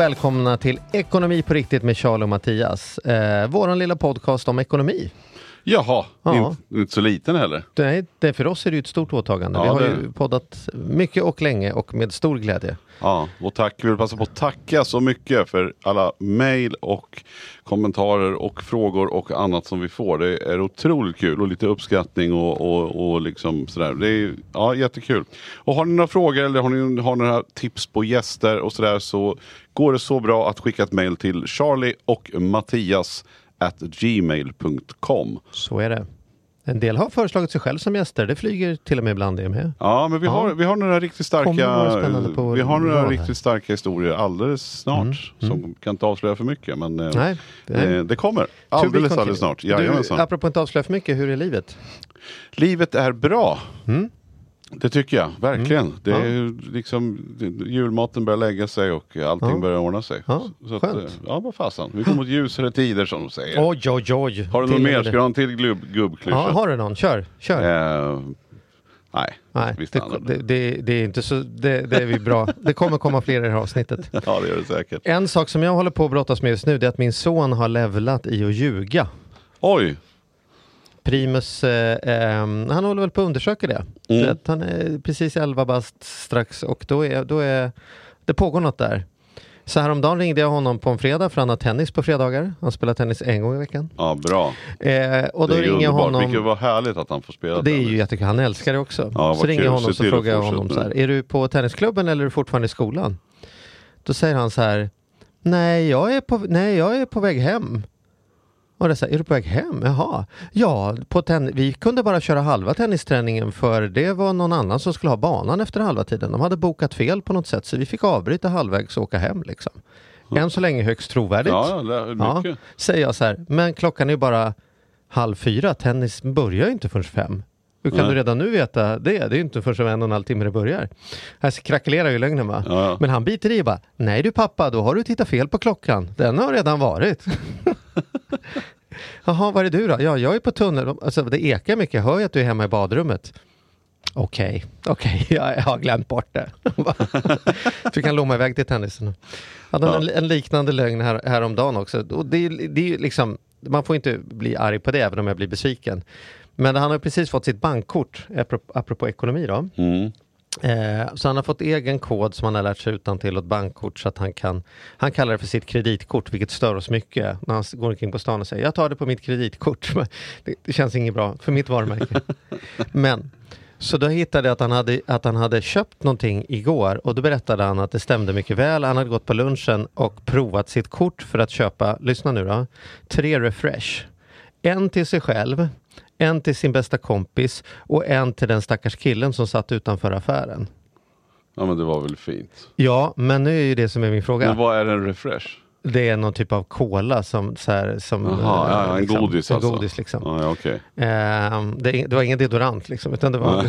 och välkomna till Ekonomi på riktigt med Charlie och Mattias. Eh, Vår lilla podcast om ekonomi. Jaha, Ja. inte, inte så liten heller. Det, det, för oss är det ju ett stort åtagande. Ja, Vi har det- ju poddat mycket och länge och med stor glädje. Ja, och tack. Vi vill passa på att tacka så mycket för alla mejl och kommentarer och frågor och annat som vi får. Det är otroligt kul och lite uppskattning och, och, och liksom sådär. Det är ja, jättekul. Och har ni några frågor eller har ni har några tips på gäster och sådär så går det så bra att skicka ett mejl till Charlie och Mattias at gmail.com. Så är det. En del har föreslagit sig själv som gäster. Det flyger till och med ibland det med. Ja, men vi, Ja. Har, vi har några riktigt starka Vi har några här. riktigt starka historier alldeles snart. Som kan inte avslöja för mycket men eh, Nej, det eh, det kommer. Alldeles alldeles snart. Du, Jajamensan. apropå inte avslöja för mycket, hur är livet? Livet är bra. Mm. Det tycker jag, verkligen. Det är ju liksom, julmaten börjar lägga sig och allting Ja. börjar ordna sig. Ja, Så att, skönt. eh, ja, vad fasen. Vi går mot ljusare tider som de säger. Oj, oj, oj. Har du Till- mer? Ska du ha en till gubb, gubbklyscha? Ja, har du någon? Kör, kör. Eh, nej, Nej, det, det, det, det är inte så, det, det är vi bra. Det kommer komma fler i det här avsnittet. Ja, det gör det säkert. En sak som jag håller på att brottas med just nu det är att min son har levlat i att ljuga. Oj, Primus, eh, ehm, han håller väl på att undersöka det. Mm. Att han är precis 11 bast strax och då är, då är det pågår något där. Så häromdagen ringde jag honom på en fredag för han har tennis på fredagar. Han spelar tennis en gång i veckan. ja bra. Eh, och då det är ringer jag honom. Vilket var härligt att han får spela Det är tennis. ju jättekul, han älskar det också. Ja, så ringer jag honom så att frågar jag honom så här, är du på tennisklubben eller är du fortfarande i skolan? Då säger han så här, nej jag är på, nej, jag är på väg hem. Och det är, så här, är du på väg hem? Jaha. Ja, på ten- vi kunde bara köra halva tennisträningen för det var någon annan som skulle ha banan efter halva tiden. De hade bokat fel på något sätt så vi fick avbryta halvvägs och åka hem liksom. Än så länge högst trovärdigt. Ja, ja, Ja, säger jag så här, men klockan är ju bara halv fyra, tennis börjar ju inte förrän fem. Hur kan Nej. du redan nu veta det? Det är ju inte förrän en och en halv timme det börjar. Här krackelerar ju lögnen va? Ja. Men han biter i bara, nej du pappa, då har du tittat fel på klockan. Den har redan varit. Jaha, vad är du då? Ja, jag är på tunnel. Alltså, det ekar mycket, jag hör ju att du är hemma i badrummet. Okej, okej, jag jag har glömt bort det. Fick han lomma iväg till tennisen. Hade han en, en liknande lögn här, häromdagen också. Och det, är- det är liksom, man får inte bli arg på det även om jag blir besviken. Men han har precis fått sitt bankkort, apropå, apropå ekonomi då. Mm. Eh, så han har fått egen kod som han har lärt sig utan till ett bankkort så att han kan, han kallar det för sitt kreditkort vilket stör oss mycket när han går omkring på stan och säger jag tar det på mitt kreditkort. Men det, det känns inget bra för mitt varumärke. Men så då hittade jag att han, hade, att han hade köpt någonting igår och då berättade han att det stämde mycket väl. Han hade gått på lunchen och provat sitt kort för att köpa, lyssna nu då, tre refresh. En till sig själv, en till sin bästa kompis och en till den stackars killen som satt utanför affären. ja, men det var väl fint. Ja, men nu är ju det som är min fråga. Men vad är en refresh? Det är någon typ av cola som... Så här, som Jaha, ja, ja, en liksom, godis en alltså. godis liksom. Ja, okej. Ehm, det, det var ingen deodorant liksom, utan det var.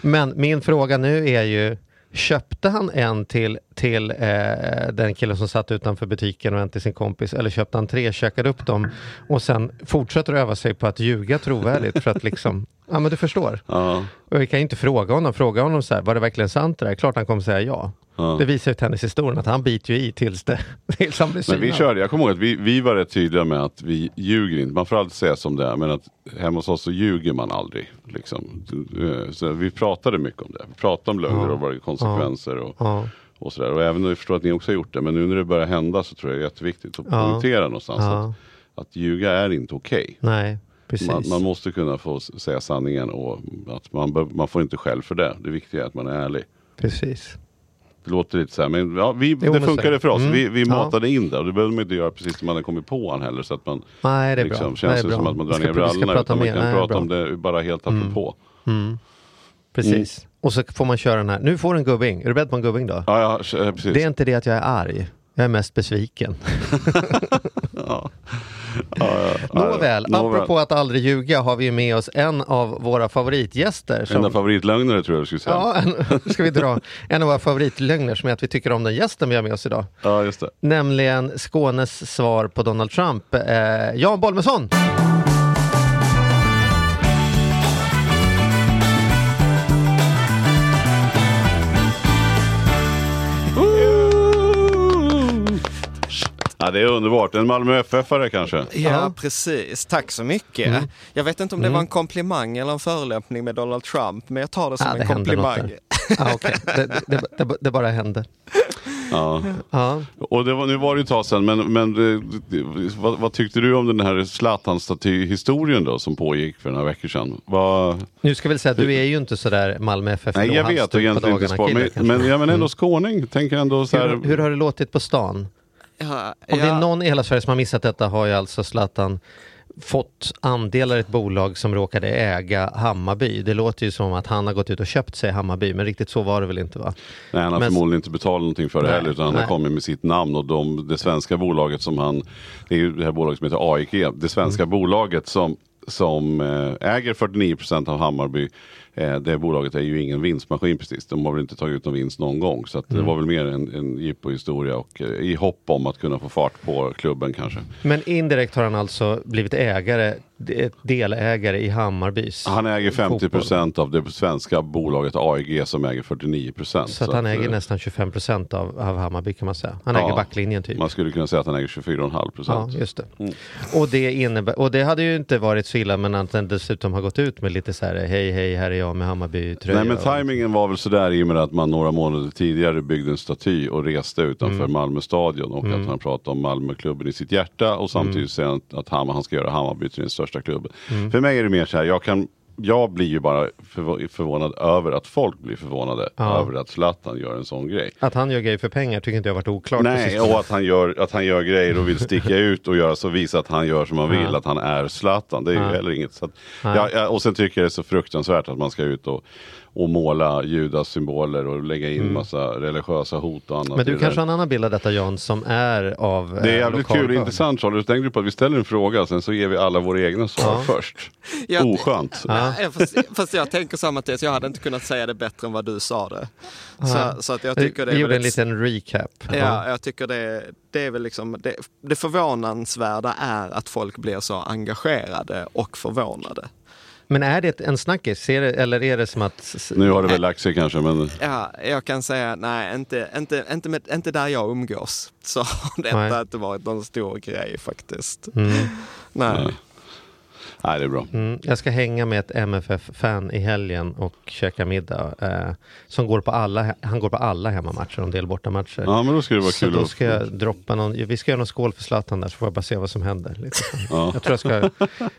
Men min fråga nu är ju, köpte han en till, till eh, den killen som satt utanför butiken och en till sin kompis, eller köpte han tre, käkade upp dem och sen fortsätter öva sig på att ljuga trovärdigt för att liksom, ja men du förstår. Ja, Och vi kan ju inte fråga honom, fråga honom så här, var det verkligen sant det där? Klart han kommer säga ja. Ja. Det visar ju tennishistorien att han biter ju i tills det tills han blir Men vi synad. körde, jag kommer ihåg att vi, vi var rätt tydliga med att vi ljuger inte. Man får alltid säga som det är, men att hemma hos oss så ljuger man aldrig. Liksom. Eh, Så vi pratade mycket om det. Vi pratade om lögner Ja. och vad det konsekvenser och, Ja, och sådär. Och även om jag förstår att ni också har gjort det, men nu när det börjar hända så tror jag det är jätteviktigt att poängtera någonstans att, att ljuga är inte okej. nej, precis. Man, man måste kunna få säga sanningen och att man, man får inte skäll för det. Det viktiga är att man är ärlig. Precis. Det låter lite så här, men ja, vi, Jo, det funkade för oss. Mm. Vi, vi Ja. matade in det och det behöver man inte göra precis som man hade kommit på han heller. Så att man Nej, det är liksom, bra. känns det det är som bra. att man drar ner brallorna. Utan man kan Nej, prata om det bara helt Mm. apropå. Mm. Precis. Och så får man köra den här. Nu får du en gubbing. Är du beredd på en gubbing då? Ja, ja, precis. Det är inte det att jag är arg. Jag är mest besviken. Ja. Nåväl, Nåväl. apropå att aldrig ljuga har vi med oss en av våra favoritgäster. En Som, av favoritlögnerna tror jag du skulle säga. ja, en, ska vi dra en av våra favoritlögner som är att vi tycker om den gästen vi har med oss idag. Ja, just det. Nämligen Skånes svar på Donald Trump. Eh, Jan Bolmesson! Ja, det är underbart. En Malmö FF-are kanske? Ja, Ja. precis. Tack så mycket. Jag vet inte om det var en komplimang eller en förolämpning med Donald Trump, men jag tar det som Ja, en det något komplimang. Ah, okay. det, det, det, det bara hände. Ja. Ja. Och det var, nu var det ju ett tag sedan, men, men det, det, vad, vad tyckte du om den här Zlatan-staty-historien då som pågick för några veckor sedan? Vad, Nu ska jag väl säga att du är ju inte sådär Malmö FF nej, jag vet egentligen inte kille, men, men, ja, men ändå skåning. Tänker ändå så här, hur, hur har det låtit på stan? Ja, Om det är någon i hela Sverige som har missat detta har ju alltså Zlatan fått andelar i ett bolag som råkade äga Hammarby. Det låter ju som att han har gått ut och köpt sig Hammarby, men riktigt så var det väl inte va? Nej, han har Men- förmodligen inte betalat någonting för det Nej, heller utan han nej. har kommit med sitt namn och de, det svenska bolaget som han, det är ju det här bolaget som heter AIK, det svenska Mm. bolaget som, som eh, äger 49% av Hammarby. Eh, det bolaget är ju ingen vinstmaskin precis, de har väl inte tagit ut någon vinst någon gång så att Mm. det var väl mer en, en jippohistoria och eh, i hopp om att kunna få fart på klubben kanske. Men indirekt har han alltså blivit ägare, delägare i Hammarbys Han äger 50 fotboll. av det svenska bolaget AIG som äger 49% Så att han äger eh, nästan 25 procent av, av Hammarby kan man säga. Han Ja. äger backlinjen typ. Man skulle kunna säga att han äger 24,5 Ja, procent. just det. Mm. Och, det innebär, och det hade ju inte varit så illa men att den dessutom har gått ut med lite så här hej hej här är jag med Hammarby-tröja. Nej men tajmingen var väl sådär i och med att man några månader tidigare byggde en staty och reste utanför Mm. Malmö stadion och att han pratade om Malmöklubben i sitt hjärta och samtidigt Mm. säger han att Hammar, han ska göra Hammarby till den största klubben. För mig är det mer så här, jag kan jag blir ju bara förvå- förvånad över att folk blir förvånade Ja. över att Zlatan gör en sån grej. Att han gör grejer för pengar tycker inte jag varit oklart. Nej, och att han, gör, att han gör grejer och vill sticka ut och göra så visa att han gör som han vill, Ja. att han är Zlatan. Det är ju Ja. heller inget. Så att, ja, ja, och sen tycker jag det är så fruktansvärt att man ska ut och, och måla Judas symboler och lägga in massa religiösa hot och annat. Mm. Men du kanske har en annan bild av detta Jan som är av Det är eh, jävligt kul och intressant Charlie. Tänker du på att vi ställer en fråga sen så ger vi alla våra egna svar Ja. först. Ja, det- Oskönt. Ja. Nej, fast, fast jag tänker så här Mattias, jag hade inte kunnat säga det bättre än vad du sa det. Så, så att jag tycker det Vi gjorde en liten recap. Ja, jag tycker det, det är väl liksom, det, det förvånansvärda är att folk blir så engagerade och förvånade. Men är det en snackis? Är det, eller är det som att... Nu har det väl lagt sig kanske men Ja, jag kan säga nej, inte, inte, inte, med, inte där jag umgås. Så har detta Nej. inte varit någon stor grej faktiskt. Mm. Nej. Nej. Nej det är bra. Mm, jag ska hänga med ett MFF-fan i helgen och käka middag. Eh, som går på alla, han går på alla hemmamatcher och en del bortamatcher. Ja men då ska det vara så kul då ska jag droppa någon, vi ska göra någon skål för Zlatan där så får jag bara se vad som händer. Så. Ja. Jag tror jag ska,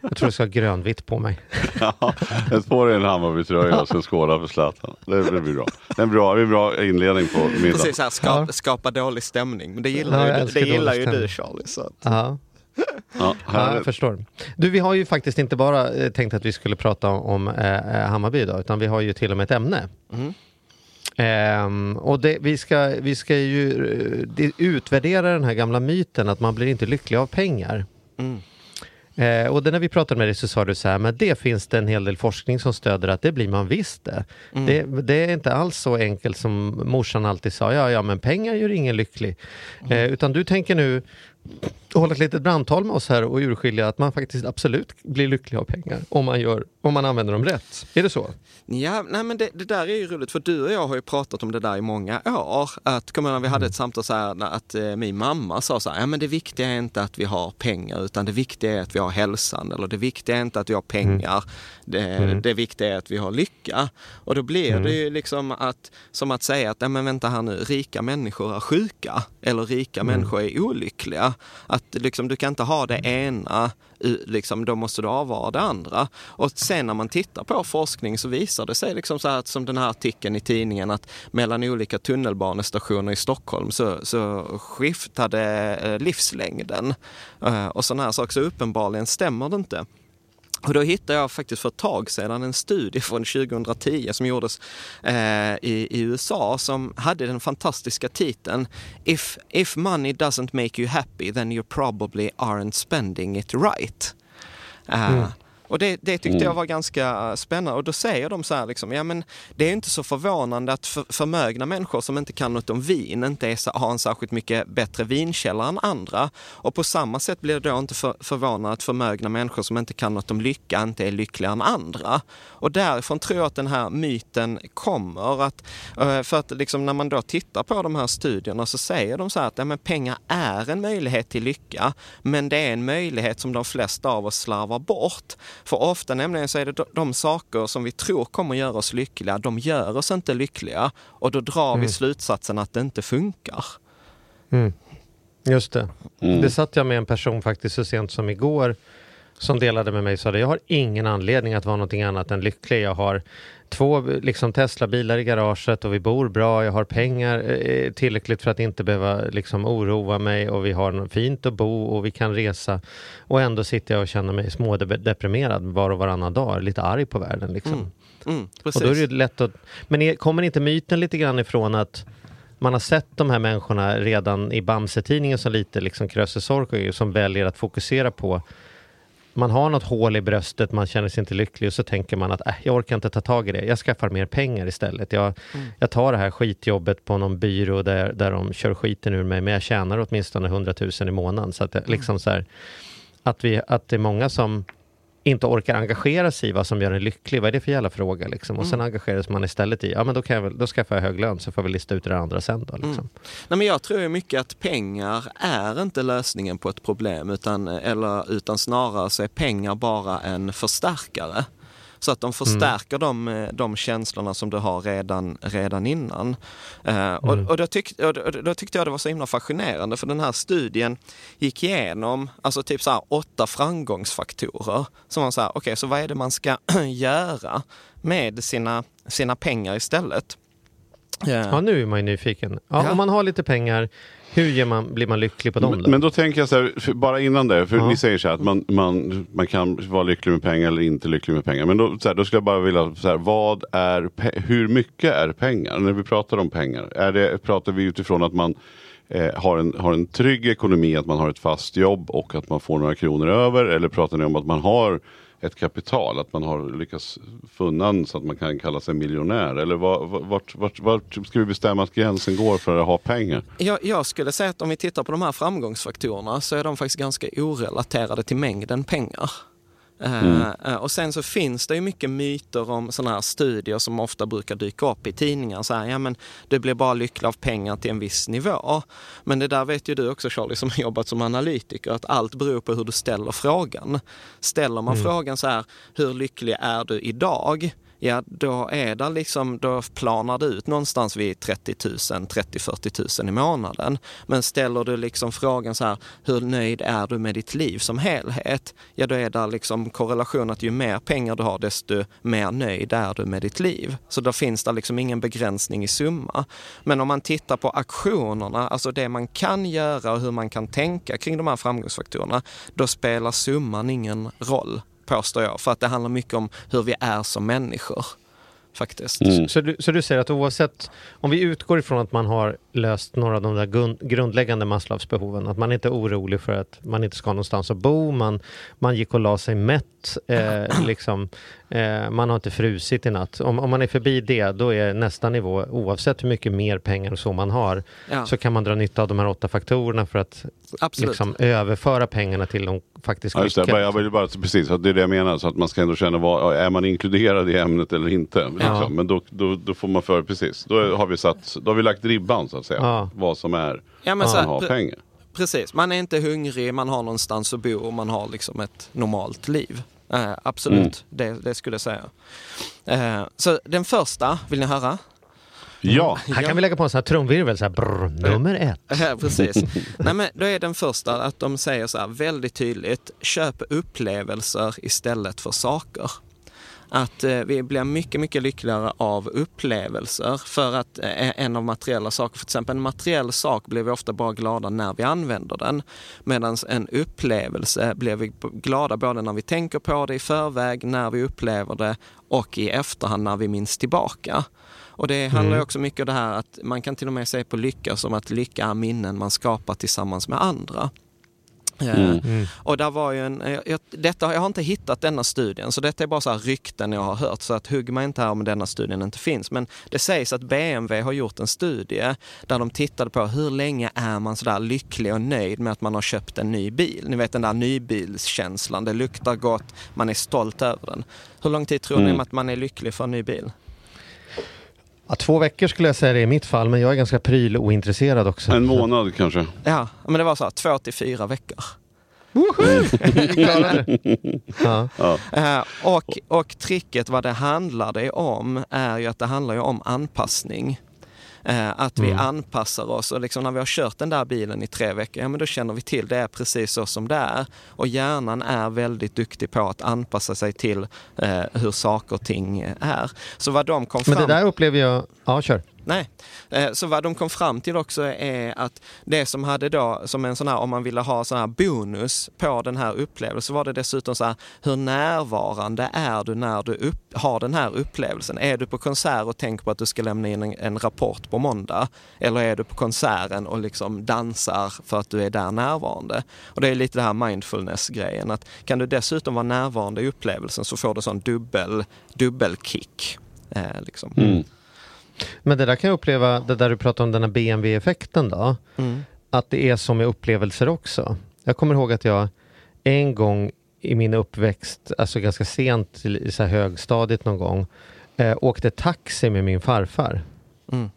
jag tror jag ska ha grönvitt på mig. Ja, ett på dig en Hammarby-tröja och sen skåla för Zlatan. Det, det blir bra. En bra, det är en bra inledning på middagen. Precis, så här, skapa, Ja. skapa dålig stämning. Men det Ja, gillar jag ju, det gillar ju du Charlie. Så att, Ja, Ja, ja, jag förstår. Du, vi har ju faktiskt inte bara eh, tänkt att vi skulle prata om, eh, eh, Hammarby idag, utan vi har ju till och med ett ämne. Mm. Ehm, och det, vi, ska, vi ska ju eh, det, utvärdera den här gamla myten att man blir inte lycklig av pengar. mm. Eh, och det när vi pratade med dig så sa du så här, men det finns det en hel del forskning som stöder att det blir man visst det. Mm. det. Det är inte alls så enkelt som morsan alltid sa, ja ja men pengar gör ingen lycklig. Mm. Eh, utan du tänker nu hålla ett litet brandtal med oss här och urskilja att man faktiskt absolut blir lycklig av pengar om man, gör, om man använder dem rätt. Är det så? Ja, nej men det, det där är ju roligt för du och jag har ju pratat om det där i många år. Att, kommer när vi hade ett samtal så här att eh, min mamma sa så här, ja men det viktiga är inte att vi har pengar utan det viktiga är att vi har hälsan eller det viktiga är inte att vi har pengar. Det, Mm. det viktiga är att vi har lycka. Och då blir det ju liksom att, som att säga att, nej men vänta här nu, rika människor är sjuka eller rika människor är olyckliga. Att liksom, du kan inte ha det ena, u- liksom, då måste du avvara det andra. Och sen när man tittar på forskning så visar det sig liksom så här att som den här artikeln i tidningen att mellan olika tunnelbanestationer i Stockholm så, så skiftade eh, livslängden eh, och sådana här saker. Så uppenbarligen stämmer det inte. Och då hittade jag faktiskt för ett tag sedan en studie från 2010 som gjordes eh, i, i USA som hade den fantastiska titeln If, If money doesn't make you happy then you probably aren't spending it right. Eh, mm. Och det, det tyckte mm. jag var ganska spännande. Och då säger de så här, liksom, ja men det är inte så förvånande att för, förmögna människor som inte kan något om vin inte är, har en särskilt mycket bättre vinkälla än andra. Och på samma sätt blir det då inte för, förvånande att förmögna människor som inte kan något om lycka inte är lyckligare än andra. Och därifrån tror jag att den här myten kommer. Att, eh, för att liksom när man då tittar på de här studierna så säger de så här att ja, men pengar är en möjlighet till lycka, men det är en möjlighet som de flesta av oss slarvar bort. För ofta nämligen så är det de saker som vi tror kommer göra oss lyckliga, de gör oss inte lyckliga. Och då drar mm. vi slutsatsen att det inte funkar. Mm. Just det. Mm. Det satt jag med en person faktiskt så sent som igår som delade med mig och sa det, jag har ingen anledning att vara någonting annat än lycklig. Jag har två liksom, Tesla-bilar i garaget och vi bor bra. Jag har pengar eh, tillräckligt för att inte behöva liksom, oroa mig och vi har fint att bo och vi kan resa. Och ändå sitter jag och känner mig smådeprimerad var och varannan dag, lite arg på världen. Liksom. Mm. Mm, och då är det lätt att... Men är, kommer inte myten lite grann ifrån att man har sett de här människorna redan i Bamse-tidningen som lite liksom Krösus som väljer att fokusera på man har något hål i bröstet, man känner sig inte lycklig och så tänker man att äh, jag orkar inte ta tag i det, jag skaffar mer pengar istället. Jag, mm. jag tar det här skitjobbet på någon byrå där, där de kör skiten ur mig, men jag tjänar åtminstone 100 000 i månaden. Så att, det, liksom så här, att, vi, att det är många som inte orkar engagera sig i vad som gör en lycklig. Vad är det för jävla fråga? Liksom? Och mm. sen engageras man istället i, ja men då, kan jag väl, då skaffar jag hög lön så får vi lista ut det andra sen då. Liksom. Mm. Nej, men jag tror mycket att pengar är inte lösningen på ett problem utan, eller, utan snarare så är pengar bara en förstärkare. Så att de förstärker mm. de, eh, de känslorna som du har redan, redan innan. Uh, mm. och, och, då tyck, och, då tyckte jag det var så himla fascinerande för den här studien gick igenom alltså typ så åtta framgångsfaktorer. Som här, okej, okay, så vad är det man ska göra med sina, sina pengar istället? Uh, ja, nu är man ju nyfiken. Ja, ja. Om man har lite pengar, hur man, blir man lycklig på dem då? Men då tänker jag så här, bara innan det, för ja. ni säger så här att man, man, man kan vara lycklig med pengar eller inte lycklig med pengar. Men då, så här, då skulle jag bara vilja, så här, vad är, hur mycket är pengar? När vi pratar om pengar, är det, pratar vi utifrån att man eh, har, en, har en trygg ekonomi, att man har ett fast jobb och att man får några kronor över? Eller pratar ni om att man har ett kapital, att man har lyckats funna så att man kan kalla sig miljonär? Eller vart, vart, vart, ska vi bestämma att gränsen går för att ha pengar? Jag, jag skulle säga att om vi tittar på de här framgångsfaktorerna så är de faktiskt ganska orelaterade till mängden pengar. Mm. Uh, och sen så finns det ju mycket myter om sådana här studier som ofta brukar dyka upp i tidningar. Så här, ja men du blir bara lycklig av pengar till en viss nivå. Men det där vet ju du också Charlie som har jobbat som analytiker, att allt beror på hur du ställer frågan. Ställer man mm. frågan så här, hur lycklig är du idag? Ja då är det liksom, då planar det ut någonstans vid 30 000, 30-40 000 i månaden. Men ställer du liksom frågan så här, hur nöjd är du med ditt liv som helhet? Ja då är det liksom korrelation att ju mer pengar du har desto mer nöjd är du med ditt liv. Så då finns det liksom ingen begränsning i summa. Men om man tittar på aktionerna, alltså det man kan göra och hur man kan tänka kring de här framgångsfaktorerna, då spelar summan ingen roll påstår jag. För att det handlar mycket om hur vi är som människor. Faktiskt. Mm. Så, du, så du säger att oavsett, om vi utgår ifrån att man har löst några av de där grundläggande Maslows-behoven, att man inte är orolig för att man inte ska någonstans att bo, man, man gick och la sig mätt, eh, liksom, eh, man har inte frusit i natt. Om, om man är förbi det, då är nästa nivå, oavsett hur mycket mer pengar och så man har, ja. så kan man dra nytta av de här åtta faktorerna för att liksom, överföra pengarna till de faktiskt ja, det. Jag vill bara, precis, det är det jag menar, så att man ska ändå känna, vad, är man inkluderad i ämnet eller inte? Liksom. Ja. Men då, då, då, får man för, precis, då har vi, satt, då har vi lagt ribban så att säga, ja. vad som är, ja, men så man har pengar. Precis, man är inte hungrig, man har någonstans att bo och man har liksom ett normalt liv. Eh, absolut, mm. det, det, skulle jag säga. Eh, så den första, vill ni höra? Ja. Mm. Här kan vi lägga på en sån här trumvirvel, så här, brr, nummer ett. Ja, precis. Nej, men då är den första att de säger så här väldigt tydligt, köp upplevelser istället för saker att eh, vi blir mycket, mycket lyckligare av upplevelser för att eh, en av materiella saker, för exempel en materiell sak blir vi ofta bara glada när vi använder den. Medan en upplevelse blir vi glada både när vi tänker på det i förväg, när vi upplever det och i efterhand när vi minns tillbaka. Och det handlar mm. också mycket om det här att man kan till och med se på lycka som att lycka är minnen man skapar tillsammans med andra. Eh, mm. Och där var ju en, eh, jag, detta, jag har inte hittat denna studien, så detta är bara så rykten jag har hört. Så att hugg mig inte här om denna studien inte finns. Men det sägs att BMW har gjort en studie där de tittade på hur länge är man sådär lycklig och nöjd med att man har köpt en ny bil. Ni vet den där nybilskänslan, det luktar gott, man är stolt över den. Hur lång tid tror mm. ni att man är lycklig för en ny bil? Ja, två veckor skulle jag säga det i mitt fall, men jag är ganska prylointresserad också. En månad kanske? Ja, men det var så här, två till fyra veckor. ja. Ja. Uh, och, och tricket vad det handlade om är ju att det handlar ju om anpassning. Eh, att vi mm. anpassar oss och liksom när vi har kört den där bilen i tre veckor, ja men då känner vi till det är precis så som det är. Och hjärnan är väldigt duktig på att anpassa sig till eh, hur saker och ting är. Så vad de kom fram... Men det där upplever jag... Ja, kör. Nej. Eh, så vad de kom fram till också är att det som hade då, som en sån här, om man ville ha sån här bonus på den här upplevelsen, var det dessutom så här, hur närvarande är du när du upp, har den här upplevelsen? Är du på konsert och tänker på att du ska lämna in en, en rapport på måndag? Eller är du på konserten och liksom dansar för att du är där närvarande? Och det är lite det här mindfulness-grejen, att kan du dessutom vara närvarande i upplevelsen så får du sån dubbel, dubbelkick. Eh, liksom. Mm. Men det där kan jag uppleva, det där du pratar om den här BMW-effekten då. Mm. Att det är som med upplevelser också. Jag kommer ihåg att jag en gång i min uppväxt, alltså ganska sent i så här högstadiet någon gång, eh, åkte taxi med min farfar. Mm.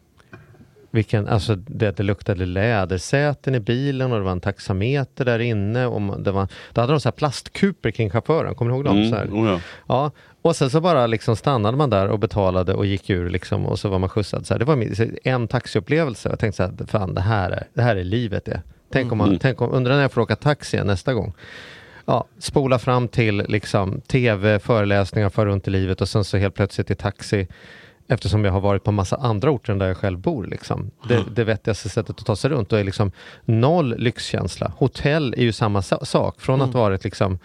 Vilken, alltså det, det luktade lädersäten i bilen och det var en taxameter där inne. Och det var, då hade de så här plastkuper kring chauffören, kommer du ihåg dem? Mm, så här? Oh ja. ja. Och sen så bara liksom stannade man där och betalade och gick ur liksom, och så var man skjutsad. Så här, det var en taxiupplevelse. Jag tänkte så här, fan det här är, det här är livet det. Tänk om man, mm. tänk om, undrar när jag får åka taxi nästa gång. Ja, spola fram till liksom tv, föreläsningar, för runt i livet och sen så helt plötsligt i taxi Eftersom jag har varit på massa andra orter än där jag själv bor. Liksom. Det, det vettigaste sättet att ta sig runt och är liksom noll lyxkänsla. Hotell är ju samma sak. Från mm. att vara ett liksom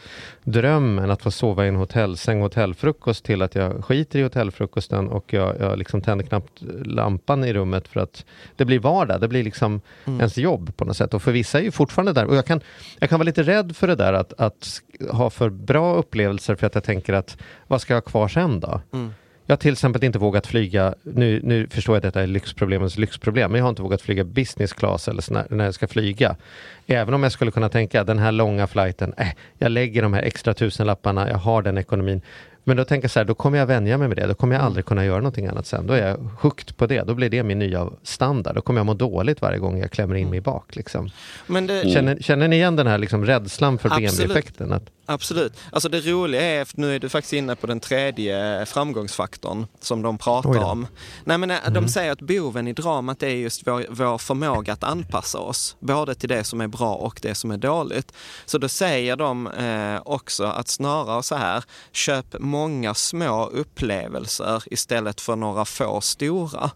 drömmen att få sova i en hotellsäng, hotellfrukost till att jag skiter i hotellfrukosten och jag, jag liksom tänder knappt lampan i rummet för att det blir vardag. Det blir liksom mm. ens jobb på något sätt. Och för vissa är ju fortfarande där. Och jag kan, jag kan vara lite rädd för det där att, att ha för bra upplevelser för att jag tänker att vad ska jag ha kvar sen då? Mm. Jag har till exempel inte vågat flyga, nu, nu förstår jag att detta är lyxproblemens lyxproblem, men jag har inte vågat flyga business class eller när, när jag ska flyga. Även om jag skulle kunna tänka den här långa flighten, äh, jag lägger de här extra tusenlapparna, jag har den ekonomin. Men då tänker jag så här, då kommer jag vänja mig med det. Då kommer jag aldrig kunna göra någonting annat sen. Då är jag hooked på det. Då blir det min nya standard. Då kommer jag må dåligt varje gång jag klämmer in mig bak. Liksom. Det... känner, känner ni igen den här liksom rädslan för BMW-effekten? Att... Absolut. Alltså det roliga är, nu är du faktiskt inne på den tredje framgångsfaktorn som de pratar om. Nej, men mm. De säger att boven i dramat är just vår, vår förmåga att anpassa oss, både till det som är bra och det som är dåligt. Så då säger de eh, också att snarare så här, köp många små upplevelser istället för några få stora.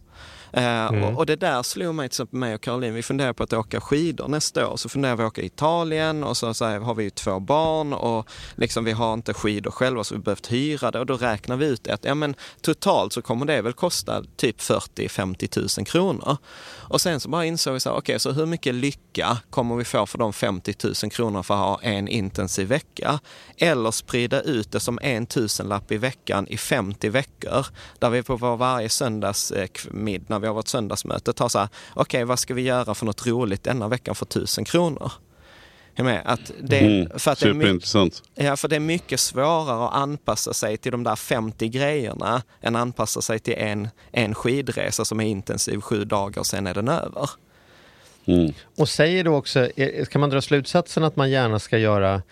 Eh, mm. Och, och, det där slog mig, till exempel mig och Caroline, vi funderar på att åka skidor nästa år. Så funderar vi att åka i Italien och så, så här, har vi ju två barn och liksom, vi har inte skidor själva så vi behövt hyra det och då räknar vi ut att ja, men, totalt så kommer det väl kosta typ 40-50 000 kronor. Och sen så bara insåg vi så här, okej, okay, så hur mycket lycka kommer vi få för de 50 000 kronor för att ha en intensiv vecka? Eller sprida ut det som en tusenlapp i veckan i 50 veckor, där vi på vår varje söndagsmiddag, när vi har vårt söndagsmöte, tar så här, okej, okay, vad ska vi göra för något roligt denna veckan för 1000 kronor? Med att det, mm, för att superintressant. Det är, ja, för det är mycket svårare att anpassa sig till de där 50 grejerna än att anpassa sig till en, en skidresa som är intensiv sju dagar och sen är den över. Mm. Och säger du också, kan man dra slutsatsen att man gärna ska göra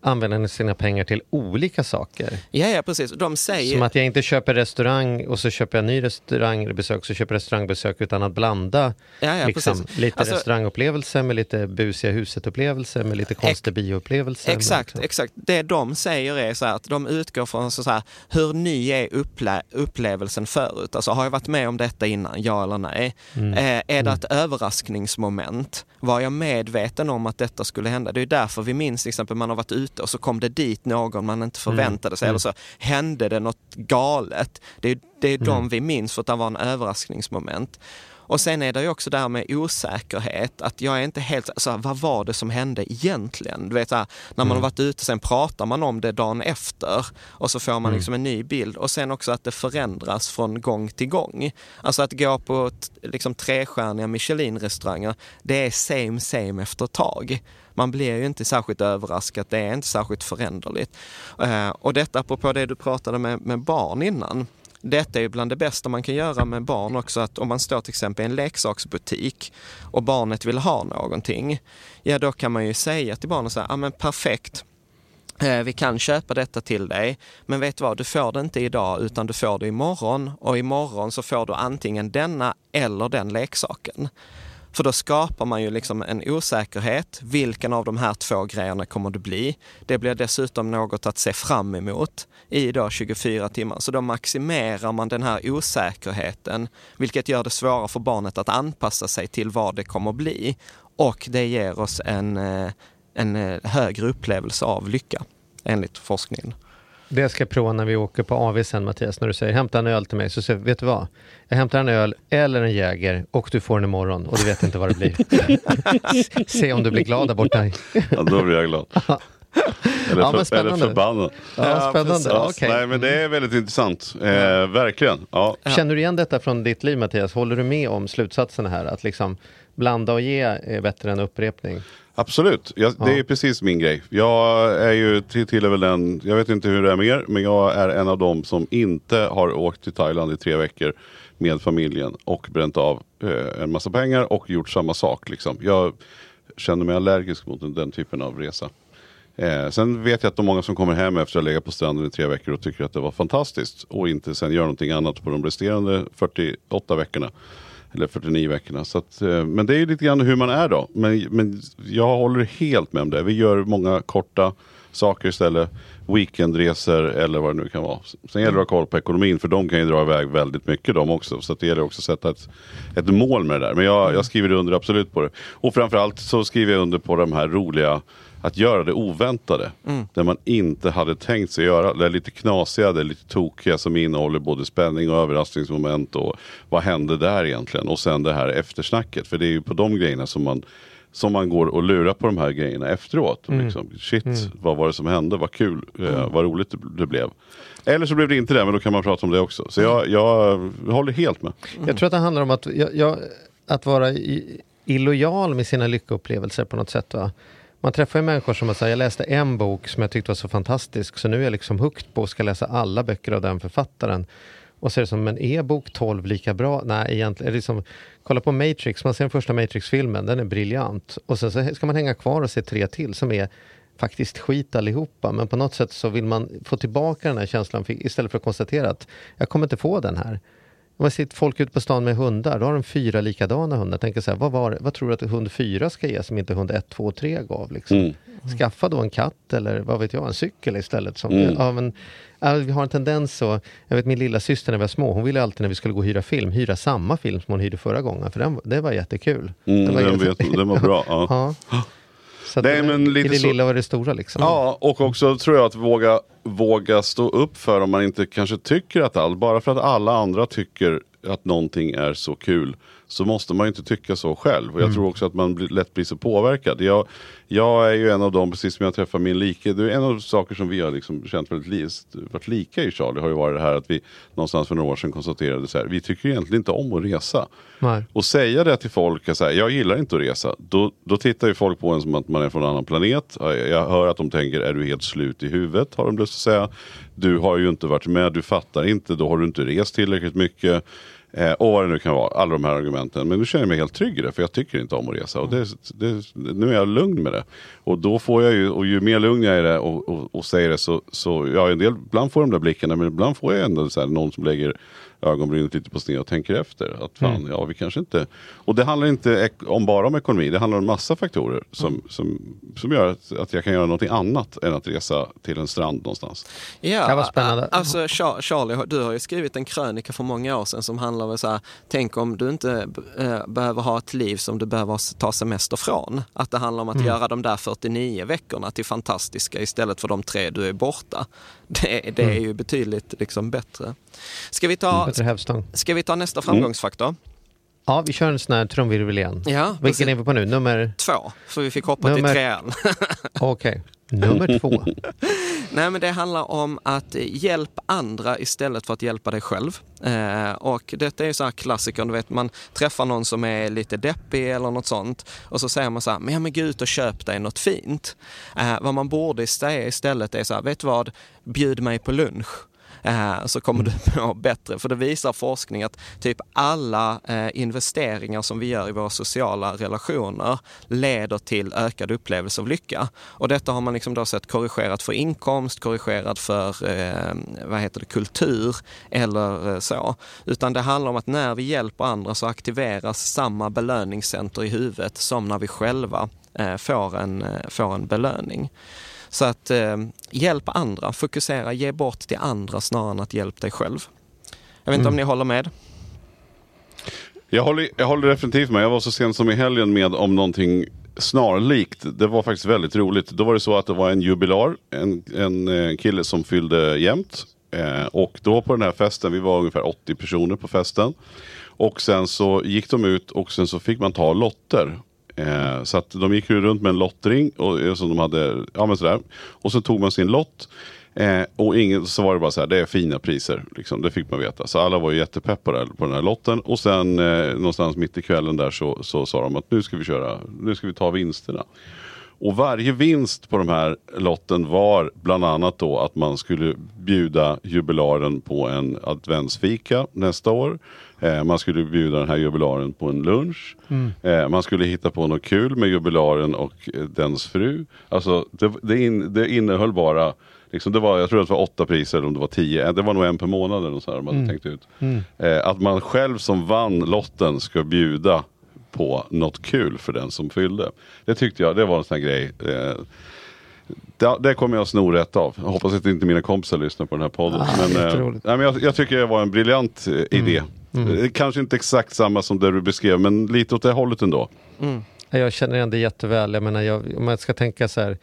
använda sina pengar till olika saker. Ja, ja precis. De säger... Som att jag inte köper restaurang och så köper jag ny restaurangbesök, så köper restaurangbesök utan att blanda ja, ja, liksom, lite alltså... restaurangupplevelse med lite busiga huset-upplevelse med lite konstig bioupplevelse. Exakt, liksom. exakt. Det de säger är så här att de utgår från så här, hur ny är upple upplevelsen förut? Alltså har jag varit med om detta innan, ja eller nej? Mm. Eh, är det mm. ett överraskningsmoment? Var jag medveten om att detta skulle hända? Det är därför vi minns till exempel man har varit ute och så kom det dit någon man inte mm. förväntade sig mm. eller så hände det något galet. Det är, det är mm. de vi minns för att det var en överraskningsmoment. Och sen är det ju också det här med osäkerhet, att jag är inte helt, alltså, vad var det som hände egentligen? Du vet, så här, när man har varit ute, sen pratar man om det dagen efter och så får man liksom en ny bild och sen också att det förändras från gång till gång. Alltså att gå på liksom trestjärniga Michelin-restauranger, det är same same efter ett tag. Man blir ju inte särskilt överraskad, det är inte särskilt föränderligt. Eh, och detta apropå det du pratade med, med barn innan. Detta är ju bland det bästa man kan göra med barn också, att om man står till exempel i en leksaksbutik och barnet vill ha någonting, ja då kan man ju säga till barnet så här, ja men perfekt, eh, Vi kan köpa detta till dig, men vet du vad, du får det inte idag utan du får det imorgon. Och imorgon så får du antingen denna eller den leksaken. För då skapar man ju liksom en osäkerhet. Vilken av de här två grejerna kommer det bli? Det blir dessutom något att se fram emot i då 24 timmar. Så då maximerar man den här osäkerheten, vilket gör det svårare för barnet att anpassa sig till vad det kommer bli. Och det ger oss en, eh, en eh, högre upplevelse av lycka, enligt forskningen. Det ska jag prova när vi åker på AV sen Mattias, när du säger hämta en öl till mig. Så säger jag, vet du vad? Jag hämtar en öl eller en Jäger och du får den imorgon och du vet inte vad det blir. Se om du blir glad där borta. Ja, då blir jag glad. Eller, Ja, för, eller förbannad. Ja, spännande. Ja, Okej. Nej men det är väldigt intressant. Eh, verkligen. Ja. Känner du igen detta från ditt liv Mattias? Håller du med om slutsatserna här? Att liksom blanda och ge är bättre än upprepning? Absolut, jag, det Ja. är precis min grej. Jag är ju till, till väl den, jag vet inte hur det är med er, men jag är en av dem som inte har åkt till Thailand i tre veckor med familjen och bränt av eh, en massa pengar och gjort samma sak. Liksom. Jag känner mig allergisk mot den, den typen av resa. Eh, sen vet jag att de många som kommer hem efter att ha legat på stranden i tre veckor och tycker att det var fantastiskt och inte sen gör någonting annat på de resterande 48 veckorna. Eller 49 veckorna. Så att, eh, men det är ju lite grann hur man är då. Men, men jag håller helt med om det. Vi gör många korta saker istället. Weekendresor eller vad det nu kan vara. Sen gäller det att ha koll på ekonomin för de kan ju dra iväg väldigt mycket de också. Så att det gäller också att sätta ett, ett mål med det där. Men jag, jag skriver under absolut på det. Och framförallt så skriver jag under på de här roliga att göra det oväntade. Det man inte hade tänkt sig göra. Det är lite knasiga, det är lite tokiga som innehåller både spänning och överraskningsmoment. Och vad hände där egentligen? Och sen det här eftersnacket. För det är ju på de grejerna som man som man går och lurar på de här grejerna efteråt. Och Liksom, shit, vad var det som hände? Vad kul, eh, vad roligt det, blev. Eller så blev det inte det, men då kan man prata om det också. Så jag, jag håller helt med. Jag tror att det handlar om att, jag, jag, att vara i, illojal med sina lyckoupplevelser på något sätt. Va? Man träffar ju människor som har sagt, jag läste en bok som jag tyckte var så fantastisk, så nu är jag liksom hooked på och ska läsa alla böcker av den författaren. Och så är det som, men är bok 12 lika bra? Nej, egentligen. Är det liksom, kolla på Matrix, man ser den första Matrix-filmen, den är briljant. Och sen så ska man hänga kvar och se tre till som är faktiskt skit allihopa. Men på något sätt så vill man få tillbaka den här känslan istället för att konstatera att jag kommer inte få den här. Om man sitter folk ute på stan med hundar, då har de fyra likadana hundar. Tänker så här, vad, var, vad tror du att hund fyra ska ge som inte hund ett, två, tre gav? Liksom? Mm. Skaffa då en katt eller vad vet jag, en cykel istället. Som, Mm. ja, men, ja, vi har en tendens så, jag vet min lilla syster när vi var små, hon ville alltid när vi skulle gå och hyra film, hyra samma film som hon hyrde förra gången. För den, det var jättekul. Mm, det var den, jätte- vet, den var bra. Ja. Så Nej, det- men lite I det så- lilla och det stora liksom. Ja, och också tror jag att våga, våga stå upp för om man inte kanske tycker att allt, bara för att alla andra tycker att någonting är så kul så måste man ju inte tycka så själv. Och jag tror också att man blir, lätt blir så påverkad. Jag, jag är ju en av dem, precis som jag träffar min like, det är en av de saker som vi har liksom känt väldigt li, varit lika i Charlie har ju varit det här att vi någonstans för några år sedan konstaterade så här, vi tycker egentligen inte om att resa. Nej. Och säga det till folk, att säga, jag gillar inte att resa, då, då tittar ju folk på en som att man är från en annan planet. Jag hör att de tänker, är du helt slut i huvudet? Har de lust att säga. Du har ju inte varit med, du fattar inte, då har du inte rest tillräckligt mycket. Eh, och vad det nu kan vara, alla de här argumenten. Men nu känner jag mig helt trygg i det, för jag tycker inte om att resa. Och det, det, nu är jag lugn med det. Och då får jag ju, och ju mer lugn jag är i det och, och, och säger det så, så, ja en del, ibland får jag de där blickarna, men ibland får jag ändå så här, någon som lägger ögonbrynet lite på sned och tänker efter. Att fan, ja vi kanske inte... Och det handlar inte om bara om ekonomi, det handlar om massa faktorer som, som, som gör att, att jag kan göra någonting annat än att resa till en strand någonstans. Ja, Det var spännande. Alltså Char- Charlie, du har ju skrivit en krönika för många år sedan som handlar om så här, tänk om du inte eh, behöver ha ett liv som du behöver ta semester från. Att det handlar om att göra de där 49 veckorna till fantastiska istället för de tre du är borta. Det, det är ju betydligt liksom bättre. Ska vi ta, Bättre hävstång. ska vi ta nästa framgångsfaktor? Ja, vi kör en sån här trumvirvel igen. Ja, Vilken är vi på nu? Nummer... Två, för vi fick hoppa Nummer- till trean. Okej. Nummer två. Nej, men det handlar om att hjälpa andra istället för att hjälpa dig själv. Eh, och detta är ju så här klassiker, du vet man träffar någon som är lite deppig eller något sånt och så säger man så här, men, ja, men gå ut och köp dig något fint. Eh, vad man borde säga istället är så här, vet du vad, bjud mig på lunch. Eh, så kommer du må bättre. För det visar forskning att typ alla eh, investeringar som vi gör i våra sociala relationer leder till ökad upplevelse av lycka. Och detta har man liksom då sett korrigerat för inkomst, korrigerat för eh, vad heter det, kultur eller eh, så. Utan det handlar om att när vi hjälper andra så aktiveras samma belöningscenter i huvudet som när vi själva eh, får, en, eh, får en belöning. Så att eh, hjälp andra, fokusera, ge bort till andra snarare än att hjälpa dig själv. Jag vet inte om ni håller med? Jag håller, jag håller definitivt med. Jag var så sent som i helgen med om någonting snarlikt. Det var faktiskt väldigt roligt. Då var det så att det var en jubilar, en, en eh, kille som fyllde jämnt. Eh, och då på den här festen, vi var ungefär 80 personer på festen. Och sen så gick de ut och sen så fick man ta lotter. Eh, så att de gick ju runt med en lottring och, eh, som de hade, ja men sådär. Och så tog man sin lott. Eh, och ingen, så var det bara så här, det är fina priser. Liksom, det fick man veta. Så alla var ju jättepepp på, på den här lotten. Och sen eh, någonstans mitt i kvällen där så, så sa de att nu ska vi köra, nu ska vi ta vinsterna. Och varje vinst på de här lotten var bland annat då att man skulle bjuda jubilaren på en adventsfika nästa år. Eh, man skulle bjuda den här jubilaren på en lunch. Eh, man skulle hitta på något kul med jubilaren och eh, dens fru. Alltså det, det, in, det innehöll bara Liksom det var, jag tror att det var åtta priser eller om det var tio. Det var nog en per månad eller så här de hade tänkt ut. Eh, att man själv som vann lotten ska bjuda på något kul för den som fyllde. Det tyckte jag, det var en sån här grej. Eh, det, det kommer jag sno rätt av. Jag hoppas att inte mina kompisar lyssnar på den här podden. Ah, men, eh, nej, men jag, jag tycker det var en briljant eh, idé. Eh, Kanske inte exakt samma som det du beskrev men lite åt det hållet ändå. Jag känner igen det jätteväl. Jag menar, jag, om jag ska tänka så här,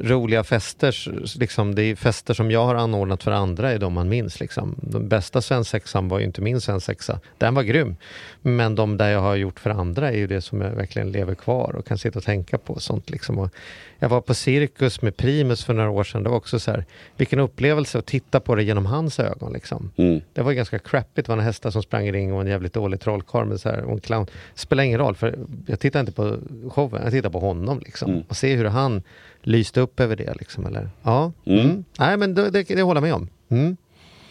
roliga fester, liksom, det är fester som jag har anordnat för andra är de man minns. Liksom. Den bästa svensexan var ju inte min svensexa. Den var grym. Men de där jag har gjort för andra är ju det som jag verkligen lever kvar och kan sitta och tänka på. Sånt, liksom. och jag var på Cirkus med Primus för några år sedan. Det var också så här, vilken upplevelse att titta på det genom hans ögon. Liksom. Mm. Det var ganska crappigt. Det var en hästar som sprang i ring och en jävligt dålig trollkarl med så här, och en clown. Spelar ingen roll, för jag tittar inte på showen, jag tittar på honom. Liksom. Mm. Och ser hur han lyste upp över det. Liksom, eller? Ja. Mm. Mm. Nej, men det, det, det håller jag med om. Mm.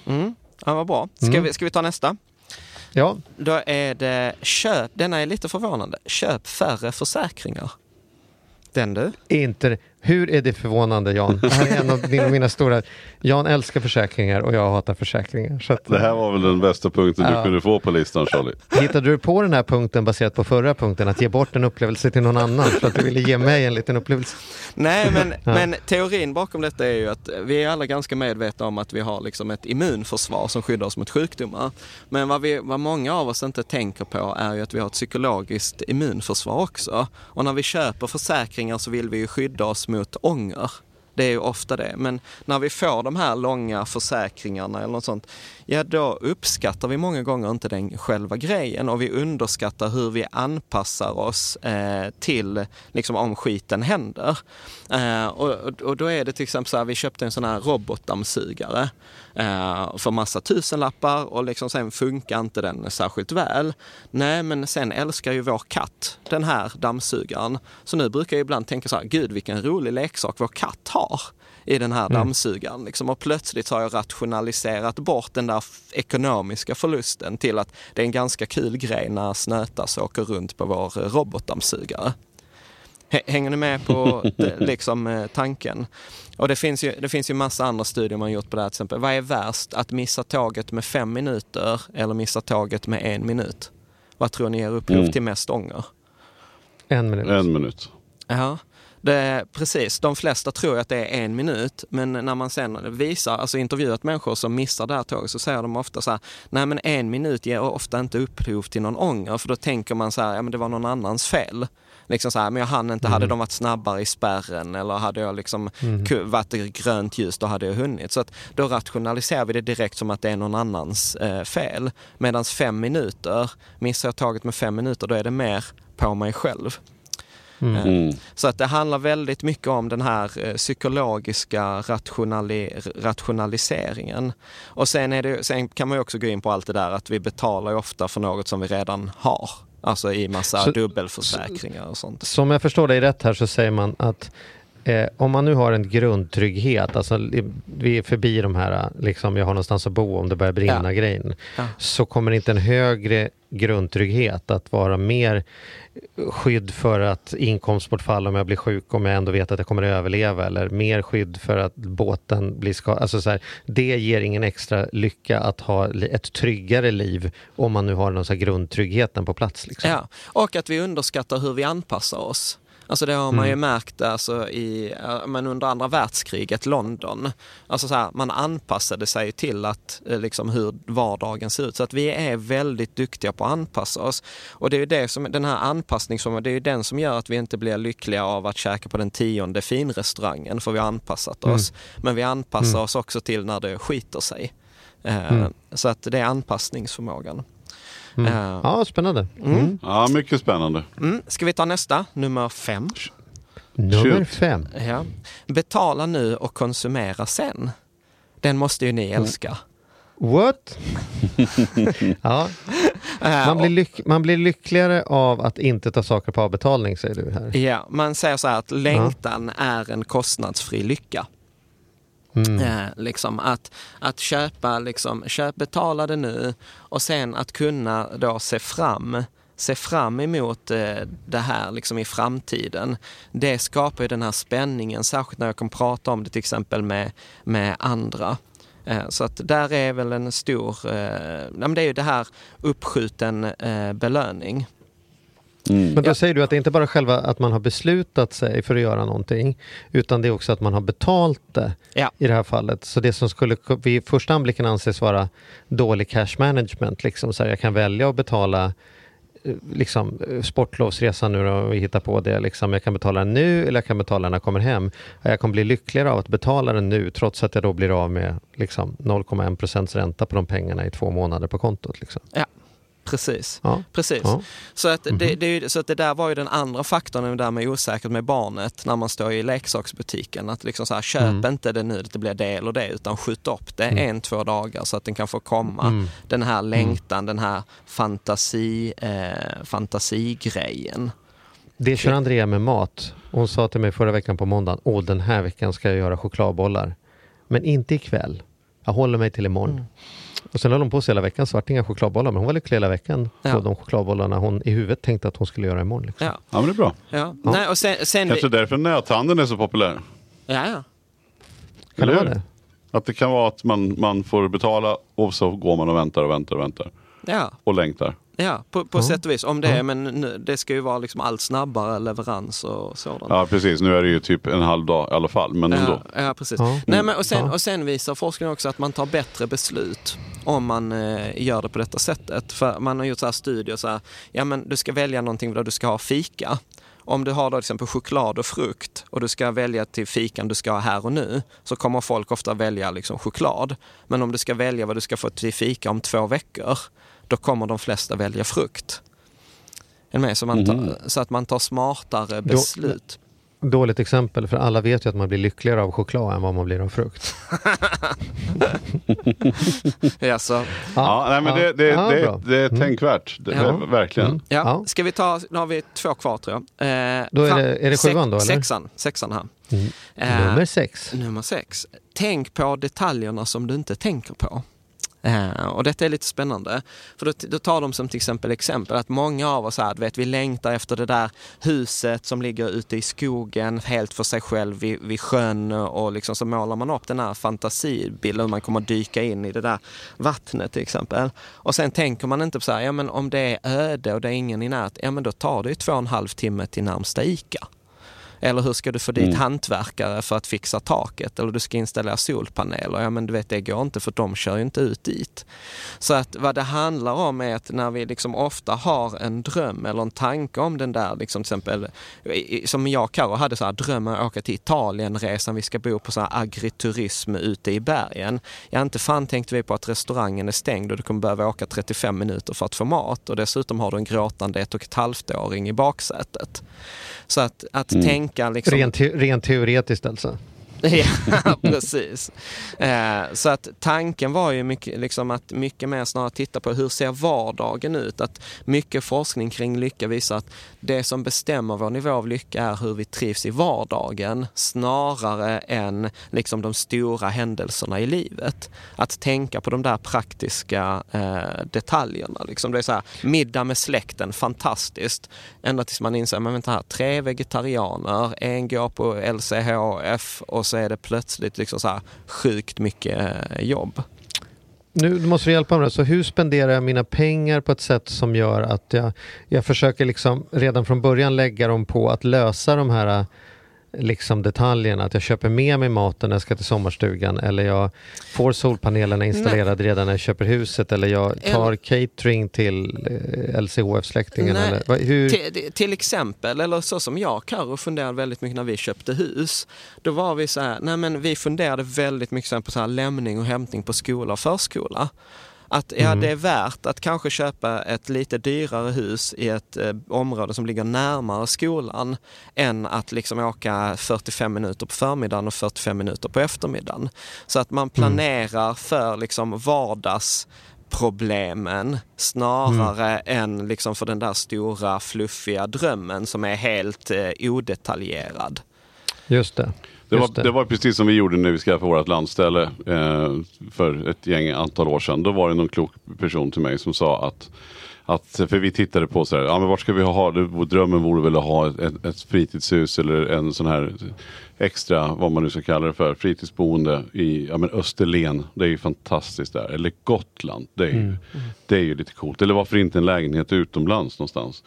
Mm. Ja, vad bra. Ska, Mm. vi, ska vi ta nästa? Ja, Då är det köp, denna är lite förvånande, köp färre försäkringar. Den du? inte... Hur är det förvånande Jan? Det här är en av dina, mina stora... Jan älskar försäkringar och jag hatar försäkringar. Så att, Det här var väl den bästa punkten Ja. du kunde få på listan Charlie. Hittade du på den här punkten baserat på förra punkten, att ge bort en upplevelse till någon annan för att du ville ge mig en liten upplevelse? Nej, men, men teorin bakom detta är ju att vi är alla ganska medvetna om att vi har liksom ett immunförsvar som skyddar oss mot sjukdomar. Men vad, vi, vad många av oss inte tänker på är ju att vi har ett psykologiskt immunförsvar också. Och när vi köper försäkringar så vill vi ju skydda oss mot ånger. Det är ju ofta det. Men när vi får de här långa försäkringarna eller något sånt, ja då uppskattar vi många gånger inte den själva grejen och vi underskattar hur vi anpassar oss eh, till liksom om skiten händer. Eh, och- och då är det till exempel så här, vi köpte en sån här robotdammsugare eh, för massa tusenlappar och liksom sen funkar inte den särskilt väl. Nej, men sen älskar ju vår katt den här dammsugaren. Så nu brukar jag ibland tänka så här, gud vilken rolig leksak vår katt har i den här dammsugaren. Liksom. Och plötsligt har jag rationaliserat bort den där ekonomiska förlusten till att det är en ganska kul grej när Snötas åker runt på vår robotdammsugare. Hänger ni med på det, liksom, eh, tanken? Och det finns, ju, det finns ju massa andra studier man gjort på det här. Till exempel, vad är värst? Att missa tåget med fem minuter eller missa tåget med en minut? Vad tror ni ger upphov Mm. till mest ånger? En minut. En minut. Ja, det, precis. De flesta tror att det är en minut, men när man sen visar, alltså intervjuat människor som missar det här tåget så säger de ofta så här, nej men en minut ger ofta inte upphov till någon ånger, för då tänker man så här, ja men det var någon annans fel. Liksom så här, men jag hann inte, hade de varit snabbare i spärren eller hade jag liksom ku- varit grönt ljus, då hade jag hunnit. Så att då rationaliserar vi det direkt som att det är någon annans eh, fel. Medan fem minuter, missar jag taget med fem minuter, då är det mer på mig själv. Eh, Mm. Så att det handlar väldigt mycket om den här eh, psykologiska rationali rationaliseringen. Och sen, är det, sen kan man ju också gå in på allt det där att vi betalar ju ofta för något som vi redan har. Alltså i massa Så- dubbelförsäkringar och sånt. Som jag förstår dig rätt här så säger man att eh, om man nu har en grundtrygghet, alltså vi är förbi de här, liksom jag har någonstans att bo om det börjar brinna Ja. grejen, Ja. så kommer inte en högre grundtrygghet att vara mer skydd för att inkomstbortfall om jag blir sjuk om jag ändå vet att jag kommer att överleva eller mer skydd för att båten blir skadad. Alltså så här, det ger ingen extra lycka att ha ett tryggare liv om man nu har någon så grundtryggheten på plats. Liksom. Ja, och att vi underskattar hur vi anpassar oss. Alltså det har man ju Mm. märkt alltså i, men under andra världskriget, London. Alltså så här, man anpassade sig till att, eh, liksom hur vardagen ser ut. Så att vi är väldigt duktiga på att anpassa oss. Och det är det som, den här anpassningsförmågan, det är ju den som gör att vi inte blir lyckliga av att käka på den tionde finrestaurangen, för vi har anpassat oss. Men vi anpassar Mm. oss också till när det skiter sig. Eh, Mm. Så att det är anpassningsförmågan. Mm. Ja, spännande. Mm. Mm. Ja, mycket spännande. Mm. Ska vi ta nästa, nummer fem? Nummer fem. Ja. Betala nu och konsumera sen. Den måste ju ni älska. What? ja, man, blir lyck- man blir lyckligare av att inte ta saker på avbetalning säger du här. Ja, man säger så här att längtan är en kostnadsfri lycka. Mm. Eh, liksom att, att köpa, liksom, köp, betala det nu och sen att kunna då se fram se fram emot eh, det här liksom i framtiden. Det skapar ju den här spänningen, särskilt när jag kan prata om det till exempel med, med andra. Eh, så att där är väl en stor, eh, det är ju det här uppskjuten eh, belöning. Mm. Men då Ja. säger du att det inte bara själva att man har beslutat sig för att göra någonting utan det är också att man har betalt det Ja. i det här fallet. Så det som skulle vid första anblicken anses vara dålig cash management, liksom så här, jag kan välja att betala eh, liksom, eh, sportlovsresan nu och hitta på det. Liksom. Jag kan betala den nu eller jag kan betala den när jag kommer hem. Jag kommer bli lyckligare av att betala den nu trots att jag då blir av med liksom, 0,1 procents ränta på de pengarna i två månader på kontot. Liksom. Precis. Ja. Precis. Ja. Så, att det, Mhm. det, ju- så att det där var ju den andra faktorn, det där med osäkert med barnet när man står i leksaksbutiken. Att liksom så här, köp Mm. inte det nu, att det blir det eller det, utan skjut upp det Mm. en, två dagar så att den kan få komma. Mm. Den här längtan, den här fantasi, eh, fantasigrejen. Det kör Andrea med mat. Hon sa till mig förra veckan på måndagen, åh den här veckan ska jag göra chokladbollar. Men inte ikväll. Jag håller mig till imorgon. Mm. Och sen höll hon på sig hela veckan, så vart inga chokladbollar. Men hon var lycklig hela veckan på Ja. de chokladbollarna hon i huvudet tänkte att hon skulle göra imorgon. Liksom. Ja, Ja, men det är bra. ja. Ja. Nej, och sen, sen Kanske vi, därför nöthandeln är så populär. ja, ja. Kan det vara det? Att det kan vara att man, man får betala och så går man och väntar och väntar och väntar. ja. Och längtar. Ja, på, på Ja. sätt och vis. Om det, är, Ja. men nu, det ska ju vara liksom allt snabbare leverans och sådant. Ja precis, nu är det ju typ en halv dag i alla fall. Men ändå. Ja, ja precis. Ja. Nej, men, och, sen, Ja. och sen visar forskningen också att man tar bättre beslut om man eh, gör det på detta sättet. För man har gjort så här studier, så här, ja men du ska välja någonting där du ska ha fika. Om du har då till exempel choklad och frukt och du ska välja till fikan du ska ha här och nu så kommer folk ofta välja liksom choklad. Men om du ska välja vad du ska få till fika om två veckor då kommer de flesta välja frukt. Är med? Så, man tar, Mhm. så att man tar smartare beslut. Dåligt exempel, för alla vet ju att man blir lyckligare av choklad än vad man blir av frukt. Ja, så, Ja, nej, men det, det, Ja, det, det är Mm. tänkvärt. Det, Ja. Verkligen. Mm. Ja, Ja. ska vi ta, nu har vi två kvar tror jag. Eh, Då är fan, det- är det sjuan då, eller? Sexan, sexan här. Mm. Eh, Nummer sex. nummer sex. Tänk på detaljerna som du inte tänker på. Eh, och detta är lite spännande. För då, då tar de som till exempel exempel att många av oss här, vet, vi längtar efter det där huset som ligger ute i skogen helt för sig själv vid, vid sjön och liksom så målar man upp den här fantasibilden hur man kommer dyka in i det där vattnet till exempel. Och sen tänker man inte på så här, ja men om det är öde och det är ingen i närheten, ja men då tar det ju två och en halv timme till närmsta ICA. Eller hur ska du få dit Mm. hantverkare för att fixa taket? Eller du ska installera solpaneler. Ja men du vet det går inte för de kör ju inte ut dit. Så att vad det handlar om är att när vi liksom ofta har en dröm eller en tanke om den där, liksom till exempel som jag och Karo hade så här drömmen att åka till Italienresan, vi ska bo på så här agriturism ute i bergen. Ja inte fan tänkte vi på att restaurangen är stängd och du kommer behöva åka 35 minuter för att få mat och dessutom har du en gråtande ett och ett halvt-åring i baksätet. Så att, att Mm. tänka liksom... Rent, te- rent teoretiskt alltså. Ja, precis. Eh, så att tanken var ju mycket, liksom att mycket mer snarare titta på hur ser vardagen ut? Att mycket forskning kring lycka visar att det som bestämmer vår nivå av lycka är hur vi trivs i vardagen snarare än liksom de stora händelserna i livet. Att tänka på de där praktiska eh, detaljerna. Liksom det är så här, middag med släkten, fantastiskt. Ända tills man inser, men vänta här, tre vegetarianer, en går på LCHF och så är det plötsligt liksom så här sjukt mycket eh, jobb. Nu måste du hjälpa mig. Så hur spenderar jag mina pengar på ett sätt som gör att jag, jag försöker liksom redan från början lägga dem på att lösa de här eh, liksom detaljerna. Att jag köper med mig maten när jag ska till sommarstugan eller jag får solpanelerna installerade redan när jag köper huset eller jag tar catering till eh, LCHF-släktingen. Eller, hur, Till, till exempel, eller så som jag och Karo funderade väldigt mycket när vi köpte hus. Då var vi så här, nej men vi funderade väldigt mycket på så här lämning och hämtning på skola och förskola. Att ja, Mm. det är värt att kanske köpa ett lite dyrare hus i ett eh, område som ligger närmare skolan än att liksom åka 45 minuter på förmiddagen och 45 minuter på eftermiddagen. Så att man planerar för liksom vardagsproblemen snarare än liksom för den där stora fluffiga drömmen som är helt eh, odetaljerad. just det. Det var, Just det. var precis som vi gjorde när vi skaffade vårt landställe eh, för ett gäng antal år sedan. Då var det någon klok person till mig som sa att att, för vi tittade på så här, ja men vart ska vi ha, det, drömmen vore väl att ha ett, ett, fritidshus eller en sån här extra, vad man nu ska kalla det för, fritidsboende i ja, men Österlen. Det är ju fantastiskt där. Eller Gotland, det är, ju, det är ju lite coolt. Eller varför inte en lägenhet utomlands någonstans.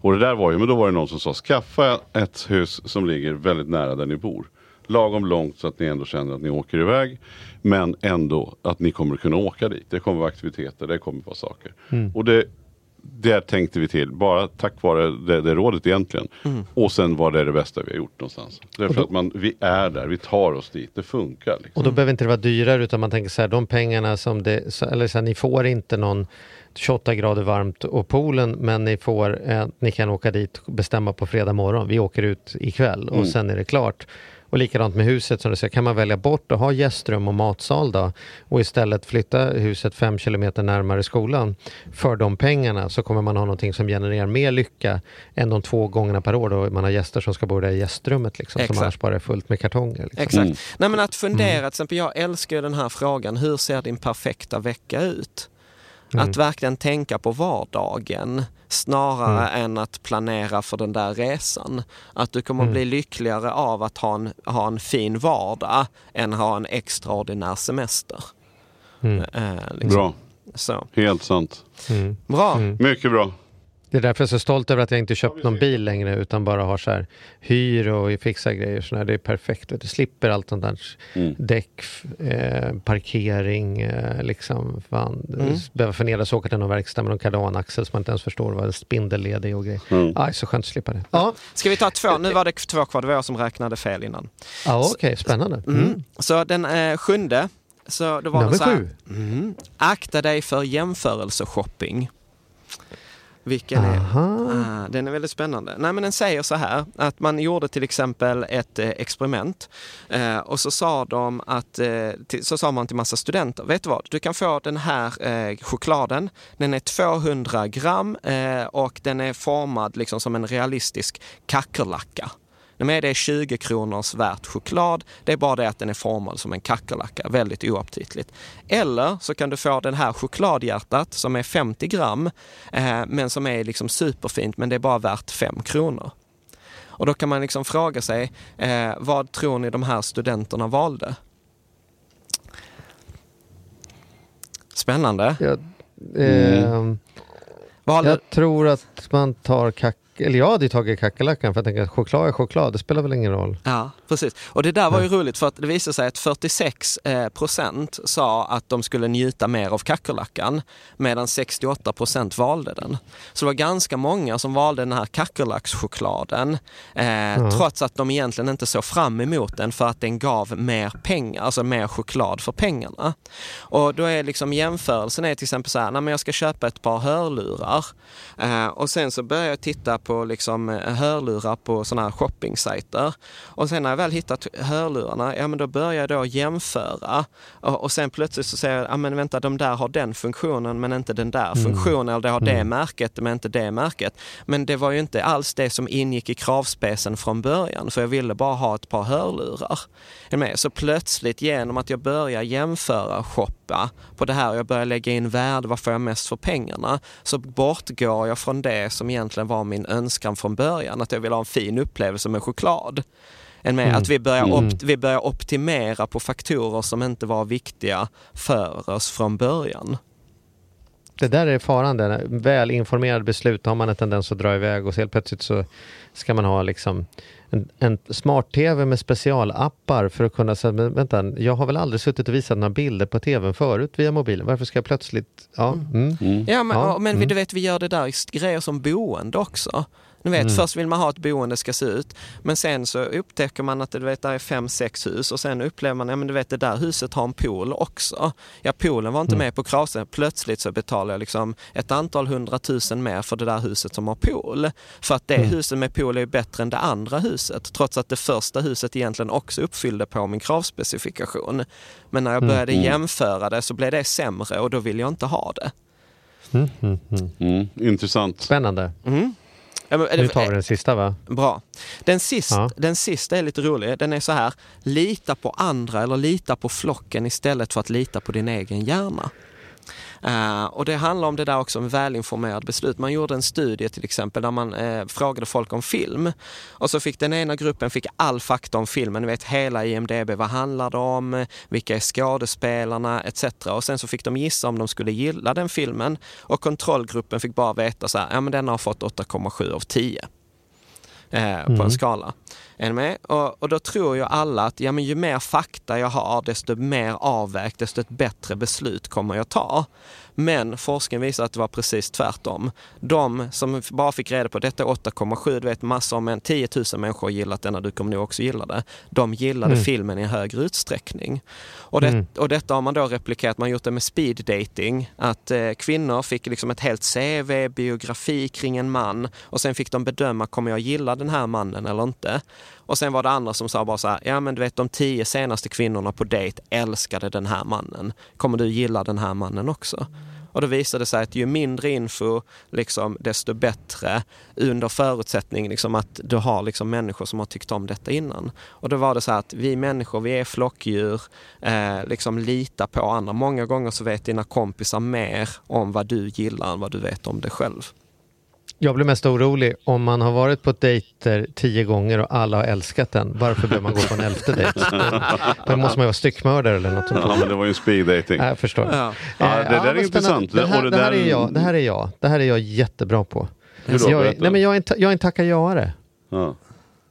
Och det där var ju, men då var det någon som sa, skaffa ett hus som ligger väldigt nära där ni bor. Lagom långt så att ni ändå känner att ni åker iväg. Men ändå att ni kommer kunna åka dit. Det kommer vara aktiviteter, det kommer vara saker. Och det, där tänkte vi till, bara tack vare det, det rådet egentligen. Och sen var det det bästa vi har gjort någonstans. Därför att man, vi är där, vi tar oss dit, det funkar. Liksom. Och då behöver inte det vara dyrare utan man tänker så här, de pengarna som det, eller så här, ni får inte någon 28 grader varmt och poolen men ni får, eh, ni kan åka dit och bestämma på fredag morgon, vi åker ut ikväll och Mm. sen är det klart. Och likadant med huset som du säger, kan man välja bort att ha gästrum och matsal då och istället flytta huset fem kilometer närmare skolan för de pengarna så kommer man ha någonting som genererar mer lycka än de två gångerna per år då man har gäster som ska bo där i gästrummet liksom, som Exakt. annars bara är fullt med kartonger. Liksom. Exakt. Mm. Nej men att fundera, till exempel jag älskar ju den här frågan, hur ser din perfekta vecka ut? Mm. Att verkligen tänka på vardagen snarare än att planera för den där resan. Att du kommer Mm. bli lyckligare av att ha en, ha en fin vardag än ha en extraordinär semester. Mm. Eh, liksom. Bra, Så. helt sant. Mm. Bra. Mm. Mycket bra. Det är därför jag är så stolt över att jag inte köpt någon bil längre utan bara har så här hyr och fixar grejer. Så här. Det är perfekt. Du. slipper allt sånt där. Mm. Däck, eh, parkering, eh, liksom. Fan. Mm. Behöva förnedras och åka till någon verkstad med någon kardanaxel som man inte ens förstår vad en spindelled är och grejer. Mm. Aj, så skönt att slippa det. Ja, Ska vi ta två? Nu var det två kvar, det var jag som räknade fel innan. ja okej, spännande. Mm. Mm. Så den eh, sjunde, så då var Nummer det så här, sju. Mm. Akta dig för jämförelseshopping. Vilken är... Aha. Ah, den är väldigt spännande. Nej, men den säger så här att man gjorde till exempel ett eh, experiment eh, och så sa de att eh, till, så sa man till massa studenter, vet du vad, du kan få den här eh, chokladen, den är 200 gram eh, och den är formad liksom som en realistisk kackerlacka. Nej, det är 20 kronors värt choklad. Det är bara det att den är formad som en kackerlacka. Väldigt oaptitligt. Eller så kan du få den här chokladhjärtat som är 50 gram eh, men som är liksom superfint men det är bara värt 5 kronor. Och då kan man liksom fråga sig, eh, vad tror ni de här studenterna valde? Spännande. Jag, ehm, Valde, jag tror att man tar kack eller jag hade ju tagit kackerlackan för jag tänker att choklad är choklad, det spelar väl ingen roll. Ja, precis. Och det där var ju roligt för att det visade sig att 46 eh, procent sa att de skulle njuta mer av kackerlackan medan 68 procent valde den. Så det var ganska många som valde den här kackerlackschokladen eh, trots att de egentligen inte såg fram emot den för att den gav mer pengar, alltså mer choklad för pengarna. Och då är liksom jämförelsen är till exempel så här, när jag ska köpa ett par hörlurar eh, och sen så börjar jag titta på liksom eh, hörlurar på sådana här shoppingsajter. Och sen när jag väl hittat hörlurarna, ja men då börjar jag då jämföra. Och, och sen plötsligt så säger jag, ja men vänta de där har den funktionen men inte den där funktionen. Eller det har det märket men inte det märket. Men det var ju inte alls det som ingick i kravspecen från början. För jag ville bara ha ett par hörlurar. Så plötsligt genom att jag börjar jämföra shoppa på det här och jag börjar lägga in värde, vad får jag mest för pengarna? Så bortgår jag från det som egentligen var min önskan från början, att jag vill ha en fin upplevelse med choklad. Än med att vi börjar, opt- vi börjar optimera på faktorer som inte var viktiga för oss från början. Det där är faran, där. väl informerade beslut har man en tendens att dra iväg och så helt plötsligt så ska man ha liksom en, en smart-tv med specialappar för att kunna säga, men vänta, jag har väl aldrig suttit och visat några bilder på tvn förut via mobilen, varför ska jag plötsligt, ja, mm. Ja, men, Ja, men vi- mm. du vet, vi gör det där grejer som boende också. Ni vet, först vill man ha ett boende ska se ut, men sen så upptäcker man att det, du vet, där är fem, sex hus och sen upplever man, ja men du vet det där huset har en pool också. Ja, poolen var inte med på kravsen. Plötsligt så betalar jag liksom ett antal hundratusen mer för det där huset som har pool. För att det huset med pool är ju bättre än det andra huset, trots att det första huset egentligen också uppfyllde på min kravspecifikation. Men när jag började jämföra det så blev det sämre och då vill jag inte ha det. Mm, intressant. Spännande. Ja, men, Nu tar vi den sista va? Bra. Den, sist, Ja. den sista är lite rolig. Den är så här, lita på andra eller lita på flocken istället för att lita på din egen hjärna. Eh, och det handlar om det där också med välinformerad beslut. Man gjorde en studie till exempel där man eh, frågade folk om film. Och så fick den ena gruppen fick all fakta om filmen, ni vet hela IMDB, vad handlar det om, vilka är skådespelarna etc. Och sen så fick de gissa om de skulle gilla den filmen. Och kontrollgruppen fick bara veta så här, ja men den har fått 8,7 av 10 eh, på en skala. Är med? Och, och då tror ju alla att ja, men ju mer fakta jag har, desto mer avvägt, desto ett bättre beslut kommer jag ta. Men forskningen visar att det var precis tvärtom. De som bara fick reda på detta är 8,7, du vet massor med 10 000 människor har gillat den, du kommer nog också gilla det. De gillade filmen i högre utsträckning. Och, det, och detta har man då replikerat, man har gjort det med speed dating, att eh, kvinnor fick liksom ett helt CV, biografi kring en man och sen fick de bedöma, kommer jag gilla den här mannen eller inte? Och sen var det andra som sa bara så här, ja men du vet de tio senaste kvinnorna på dejt älskade den här mannen. Kommer du gilla den här mannen också? Och då visade det sig att ju mindre info, liksom, desto bättre under förutsättning liksom, att du har liksom, människor som har tyckt om detta innan. Och då var det så här att vi människor, vi är flockdjur, eh, liksom lita på andra. Många gånger så vet dina kompisar mer om vad du gillar än vad du vet om dig själv. Jag blir mest orolig om man har varit på dejter tio gånger och alla har älskat den. Varför behöver man gå på en elfte dejt? Då måste man ju vara styckmördare eller något. Ja, men det var ju en speed dating. Jag förstår. Ja. Ja, det där är vad intressant. Det här, det det här är jag. Det här är jag. Det här är jag jättebra på. Då? jag, är, nej, men jag, är en, jag är en tacka-ja-are. Ja.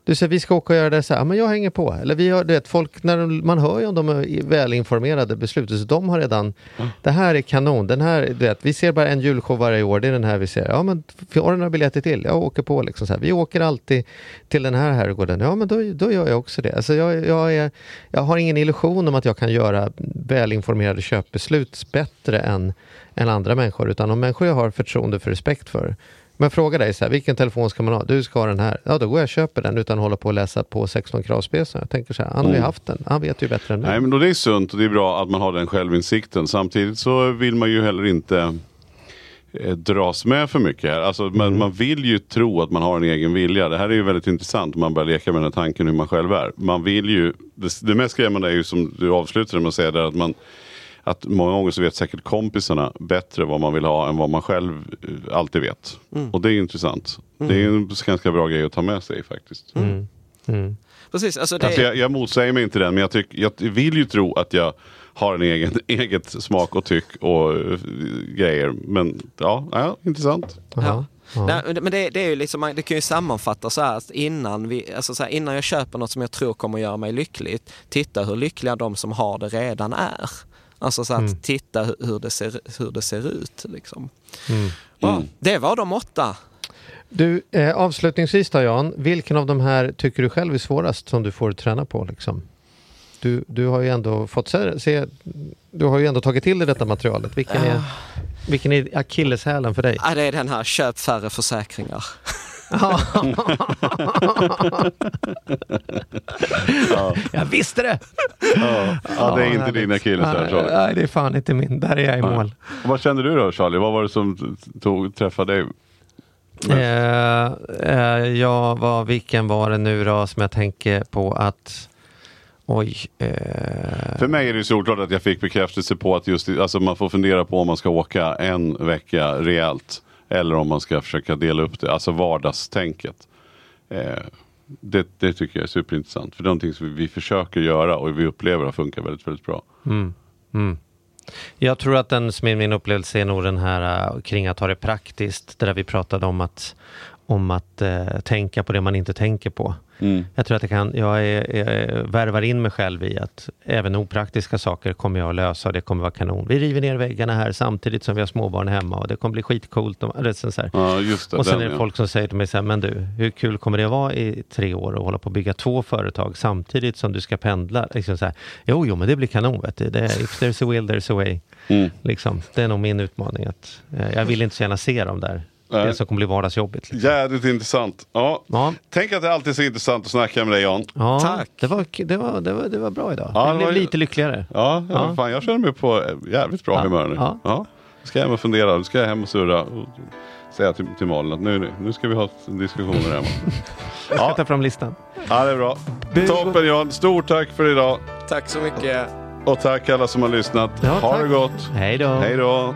Du säger vi ska åka och göra det så här, men jag hänger på. Eller vi har, du vet, folk, när de, man hör ju om de är välinformerade beslutet, så de har redan, det här är kanon, den här, du vet, vi ser bara en julshow varje år, det är den här vi ser. Ja men, har du några biljetter till? Jag åker på liksom så här. Vi åker alltid till den här herrgården. Ja men då, då gör jag också det. Alltså jag, jag, är, jag har ingen illusion om att jag kan göra välinformerade köpbeslut bättre än, än andra människor, utan om människor jag har förtroende för respekt för, men fråga dig så här, vilken telefon ska man ha? Du ska ha den här. Ja, då går jag och köper den utan att hålla på och läsa på 16 kravspecen. Jag tänker så här, han har ju haft den. Han vet ju bättre än mig. Nej men då det är sunt och det är bra att man har den självinsikten. Samtidigt så vill man ju heller inte eh, dras med för mycket här. Alltså, man, man vill ju tro att man har en egen vilja. Det här är ju väldigt intressant om man börjar leka med den här tanken hur man själv är. Man vill ju, det, det mest skrämmande är ju som du avslutade med att säga där att man att många gånger så vet säkert kompisarna bättre vad man vill ha än vad man själv eh, alltid vet. Och det är intressant. Det är en ganska bra grej att ta med sig faktiskt. Precis, alltså det Alltså jag, jag motsäger mig inte den, men jag, tyck, jag vill ju tro att jag har en egen, eget smak och tyck och eh, grejer. Men ja, ja intressant. Ja. Ja. Nej, men det, det, är ju liksom, det kan ju sammanfattas så här att innan, vi, alltså så här, innan jag köper något som jag tror kommer göra mig lyckligt, titta hur lyckliga de som har det redan är. Alltså så att Mm. titta hu- hur det ser, hur det ser ut. Liksom. Mm. Ja, Mm. det var de åtta. Du, eh, avslutningsvis då Jan, vilken av de här tycker du själv är svårast som du får träna på? Liksom? Du, du har ju ändå fått se, se, du har ju ändå tagit till dig detta materialet. Vilken är, vilken är akilleshälen för dig? Ja, det är den här, köp färre försäkringar. Ja, jag visste det! ja. ja, det är inte din akilleshäl Nej, Charlie. Nej, det är fan inte min. Där är jag i Nej. mål. Och Vad kände du då Charlie? Vad var det som tog, träffade dig? Eh, eh, ja, vad, vilken var det nu då som jag tänker på att Oj. Eh, För mig är det ju solklart att jag fick bekräftelse på att just alltså man får fundera på om man ska åka en vecka rejält. Eller om man ska försöka dela upp det, alltså vardagstänket. Eh, det, det tycker jag är superintressant. För det är någonting som vi, vi försöker göra och vi upplever har funkat väldigt, väldigt bra. Mm. Mm. Jag tror att den som är min upplevelse är nog den här eh, kring att ha det praktiskt. Det där vi pratade om att, om att uh, tänka på det man inte tänker på. Mm. Jag tror att jag kan, jag är, är, värvar in mig själv i att även opraktiska saker kommer jag att lösa och det kommer vara kanon. Vi river ner väggarna här samtidigt som vi har småbarn hemma och det kommer bli skitcoolt. Och, det är så. Ja, det. Och sen är det folk som säger till mig så här, men du, hur kul kommer det vara i tre år och hålla på att bygga två företag samtidigt som du ska pendla? Liksom så här, jo, jo, men det blir kanon. Vet du. Det, if there's a will, there's a way. Mm. Liksom. Det är nog min utmaning. Att, eh, jag vill inte så gärna se dem där. Nej. Det som kommer bli vardagsjobbigt. Liksom. Jävligt intressant. Ja. Ja, Tänk att det alltid är så intressant att snacka med dig Jan. ja Tack. Det, var, det, var, det, var, det var bra idag. Ja, jag det blev var lite lyckligare. Ja, ja. Ja. Fan, jag känner mig på eh, jävligt bra Ja, humör nu. ja. Ja. Ska jag hem och fundera. Nu ska jag hem och surra och säga till, till Malin att nu, nu ska vi ha diskussioner hemma. Jag ska Ja. ta fram listan. ja, det är bra. Du- Toppen Jan. Stort tack för idag. Tack så mycket. Och tack alla som har lyssnat. Ja, ha tack. det gott. Hej då. Hej då.